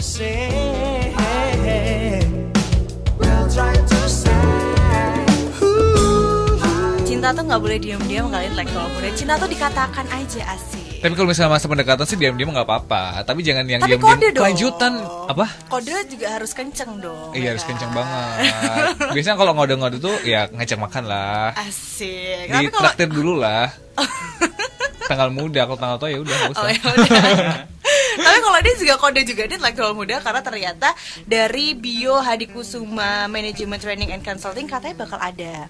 say. We'll try to say. Cinta tuh nggak boleh diam-diam kali intelektual muda. Cinta tuh dikatakan aja asik. Tapi kalau misalnya masa pendekatan sih diam-diam nggak apa-apa. Tapi jangan yang Tapi diam-diam kode dong. kelanjutan apa? Kode juga harus kenceng dong. Iya ya harus kan? kenceng banget. Biasanya kalau ngode-ngode tuh ya ngajak makan lah. Asik. Di Tapi kalau traktir dulu lah. tanggal muda kalau tanggal tua ya udah nggak usah. Oh ya udah. Tapi kalau dia juga kode juga dia intelektual muda karena ternyata dari Bio Hadikusuma Management Training and Consulting katanya bakal ada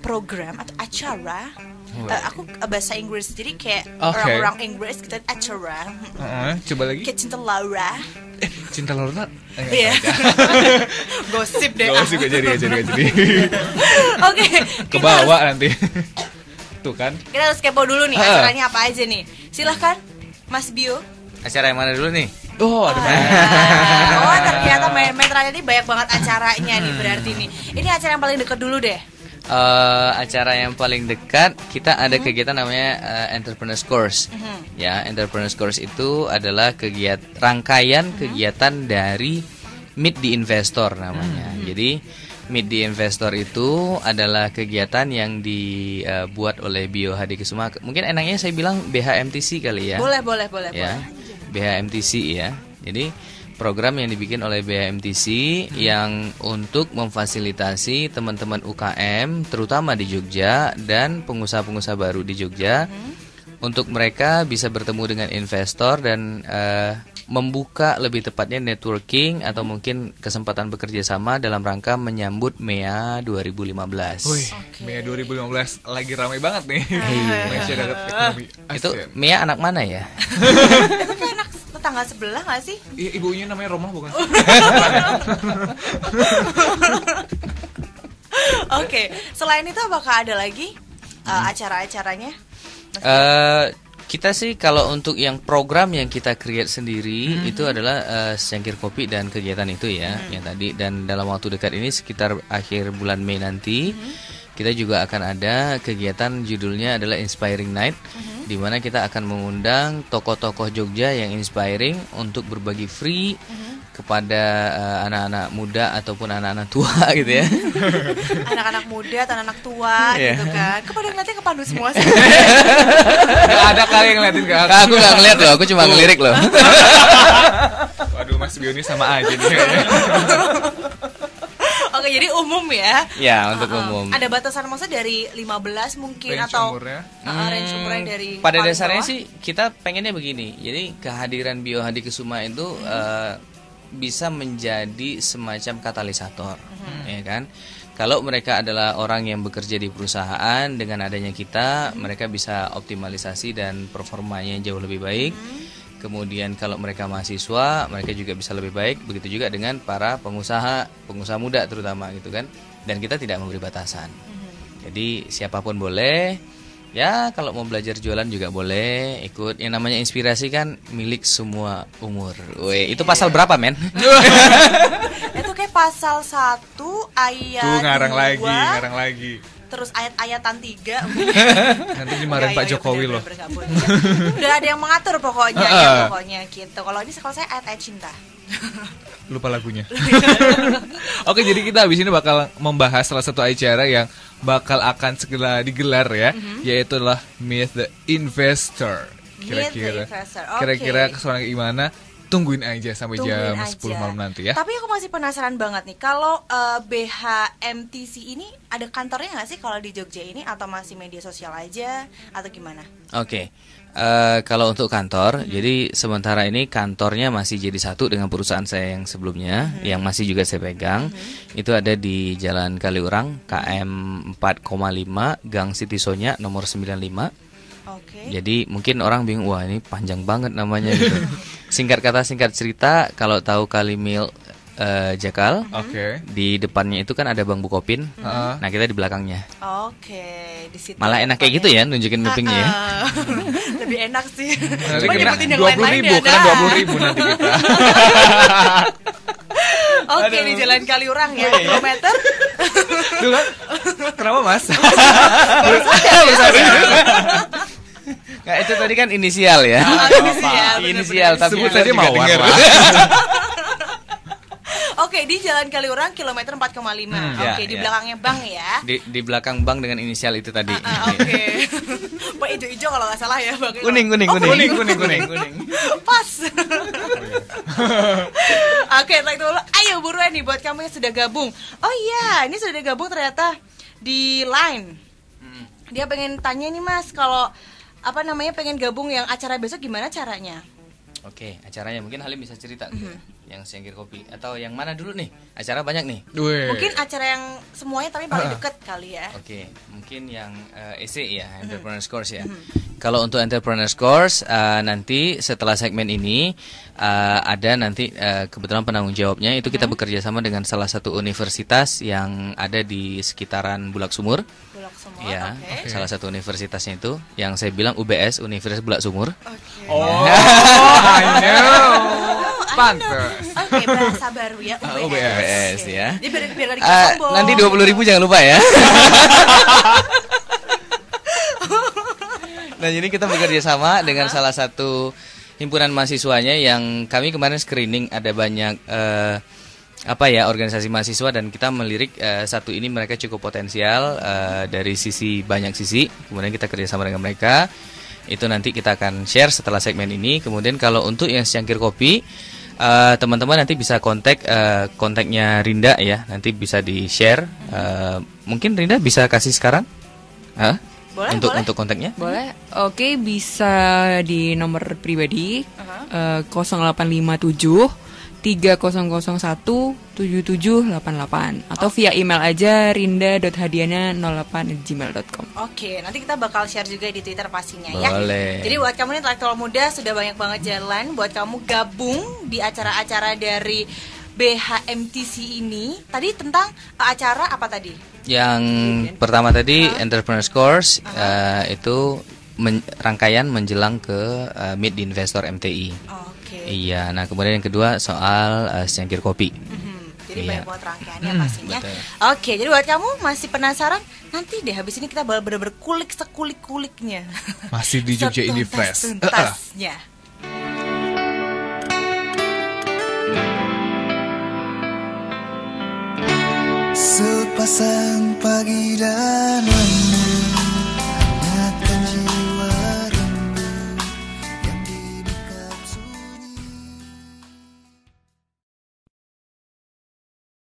program atau acara Eh, aku eh, bahasa Inggris jadi kayak Oke. orang-orang Inggris kita acara Heeh, coba lagi. kayak cinta Laura Eh, cinta Laura. Eh, Iya. Gosip deh. Usah gak jadi gak jadi gak jadi. Oke. Ke harus- bawah nanti. Tuh kan. Kita harus kepo dulu nih Ah. acaranya apa aja nih. Silahkan Mas Bio. Acara yang mana dulu nih? Oh, ada Ah, oh ternyata main metranya ini banyak banget acaranya nih berarti nih. Ini acara yang paling deket dulu deh. Eh, acara yang paling dekat kita ada kegiatan namanya eh, Entrepreneurs Course. Ya, Entrepreneurs Course itu adalah kegiatan rangkaian kegiatan dari Meet the Investor namanya. Jadi Meet the Investor itu adalah kegiatan yang dibuat oleh Bio Hadi Kusuma. Mungkin enaknya saya bilang BHMTC kali ya. Boleh, boleh, boleh, ya boleh. BHMTC ya jadi program yang dibikin oleh BHMTC yang untuk memfasilitasi teman-teman UKM terutama di Jogja dan pengusaha-pengusaha baru di Jogja untuk mereka bisa bertemu dengan investor dan eh, membuka lebih tepatnya networking atau mungkin kesempatan bekerja sama dalam rangka menyambut MEA 2015. Wih, Mei 2015 lagi ramai banget nih. Masyarakat ekonomi Itu ASEAN. MEA anak mana ya? Tetangga sebelah gak sih? I- ibunya namanya Roma bukan? Oke, selain itu apakah ada lagi uh, acara-acaranya? Eh kita sih kalau untuk yang program yang kita create sendiri itu adalah eh, secangkir kopi dan kegiatan itu ya yang tadi dan dalam waktu dekat ini sekitar akhir bulan Mei nanti kita juga akan ada kegiatan judulnya adalah Inspiring Night di mana kita akan mengundang tokoh-tokoh Jogja yang inspiring untuk berbagi free kepada eh, anak-anak muda ataupun anak-anak tua gitu ya. Anak-anak muda atau anak tua Iya. gitu kan. Kepada ngeliatnya ke Pandu semua sih. Gak ada kali yang ngeliatin ke aku. aku nggak ngeliat loh, aku cuma ngelirik loh. Waduh, Mas Bio ini sama aja nih. Oke, jadi umum ya. ya untuk Uh-uh. umum. Ada batasan maksudnya dari 15 mungkin Range atau umurnya? Uh, range umurnya dari Pada dasarnya bawah? sih kita pengennya begini. Jadi kehadiran Bio Hadi Kusuma itu eh, bisa menjadi semacam katalisator, ya kan? Kalau mereka adalah orang yang bekerja di perusahaan dengan adanya kita, mereka bisa optimalisasi dan performanya jauh lebih baik. Kemudian kalau mereka mahasiswa, mereka juga bisa lebih baik. Begitu juga dengan para pengusaha, pengusaha muda terutama gitu kan. Dan kita tidak memberi batasan. Jadi siapa pun boleh. Ya kalau mau belajar jualan juga boleh ikut. Yang namanya inspirasi kan milik semua umur. Weh, itu pasal berapa men? itu kayak pasal 1 ayat Tuh ngarang dua, lagi, ngarang lagi. Terus ayat-ayatan 3 Nanti dimarahin Pak Jokowi loh. Udah ada yang mengatur pokoknya ya Heeh. pokoknya gitu. Kalau ini kalau saya ayat-ayat cinta. Lupa lagunya. Oke, jadi kita habis ini bakal membahas salah satu acara yang bakal akan segera digelar ya, Mhm. yaitu adalah Meet the Investor. Kira-kira kira-kira keseruannya gimana? Tungguin aja sampai Tungguin jam aja. 10 malam nanti ya. Tapi aku masih penasaran banget nih, kalau eh, BHMTC ini ada kantornya nggak sih kalau di Jogja ini atau masih media sosial aja atau gimana? Oke. Eh, kalau untuk kantor, jadi sementara ini kantornya masih jadi satu dengan perusahaan saya yang sebelumnya, yang masih juga saya pegang. Itu ada di Jalan Kaliurang, KM 4,5, Gang Siti Sonya, nomor 95. Oke. Jadi mungkin orang bingung, wah ini panjang banget namanya gitu. singkat kata singkat cerita, kalau tahu Kalimil eh, Jakal, Oke. di depannya itu kan ada Bang Bukopin. Heeh. Nah kita di belakangnya. Oke, di situ. Malah enak kayak gitu ya nunjukin mappingnya ya. Lebih enak sih. Cuma nyebutin yang 20 lain-lain ribu, ya, dah. 20 ribu nanti kita. Oke, di Jalan Kaliurang ya, kilometer. Tuh kan? Kenapa mas? Nggak, itu tadi kan inisial ya. Oh, inisial, bener-bener. inisial tapi Sebut saja lah. Oke, di Jalan Kaliurang kilometer 4,5. Hmm, Oke, ya, di ya. belakangnya Bang ya. Di di belakang bank dengan inisial itu tadi. Ah, Oke. Pak hijau-hijau kalau nggak salah ya, Bang. Kuning, kuning, Oh, kuning. kuning, kuning, kuning. Pas. Oke, like dulu. Ayo buruan nih buat kamu yang sudah gabung. Oh iya, ini sudah gabung ternyata di line. Dia pengen tanya nih Mas, kalau apa namanya pengen gabung yang acara besok gimana caranya? Oke, acaranya mungkin Halim bisa cerita tuh, Mhm. Yang Sengkir Kopi atau yang mana dulu nih? Acara banyak nih. Weh. Mungkin acara yang semuanya tapi paling deket kali ya. Oke, mungkin yang eh, EC ya, Entrepreneurs Course ya. Kalau untuk Entrepreneurs Course eh, nanti setelah segmen ini eh, ada nanti eh, kebetulan penanggung jawabnya itu kita bekerja sama dengan salah satu universitas yang ada di sekitaran Bulak Sumur. Bulak semua. Ya, Oke. salah satu universitasnya itu yang saya bilang UBS Universitas Bulak Sumur. Oke. Oh, I know. Pantes. Oke, bahasa baru ya UBS. UBS, Oke. ya. Jadi biar biar sombong. nanti 20.000 ribu jangan lupa ya. nah jadi kita bekerja sama dengan salah satu himpunan mahasiswanya yang kami kemarin screening ada banyak eh, apa ya organisasi mahasiswa dan kita melirik eh, satu ini mereka cukup potensial eh, dari sisi banyak sisi kemudian kita kerjasama dengan mereka itu nanti kita akan share setelah segmen ini kemudian kalau untuk yang secangkir kopi eh, teman-teman nanti bisa kontak eh, kontaknya Rinda ya nanti bisa di share Eh, mungkin Rinda bisa kasih sekarang Hah? Boleh, untuk boleh. untuk kontaknya Boleh. Oke, bisa di nomor pribadi eh, 0857 3001 7788 atau via email aja rinda.hadiana08@gmail.com. Oke, nanti kita bakal share juga di Twitter pastinya ya. Boleh. Jadi buat kamu nih intelektual muda sudah banyak banget jalan buat kamu gabung di acara-acara dari BHMTC ini. Tadi tentang uh, acara apa tadi? Yang pertama tadi Entrepreneurs Course eh, itu men- rangkaian menjelang ke eh, Meet the Investor MTI. Oke. Iya, nah kemudian yang kedua soal eh, secangkir kopi. Mhm, Jadi Iya. banyak banget rangkaiannya Hmm, pastinya. betul. Oke, jadi buat kamu masih penasaran? Nanti deh habis ini kita bakal bener-bener kulik sekulik-kuliknya. Masih di Jogja ini fresh. Tuntasnya. Sepasang pagi dan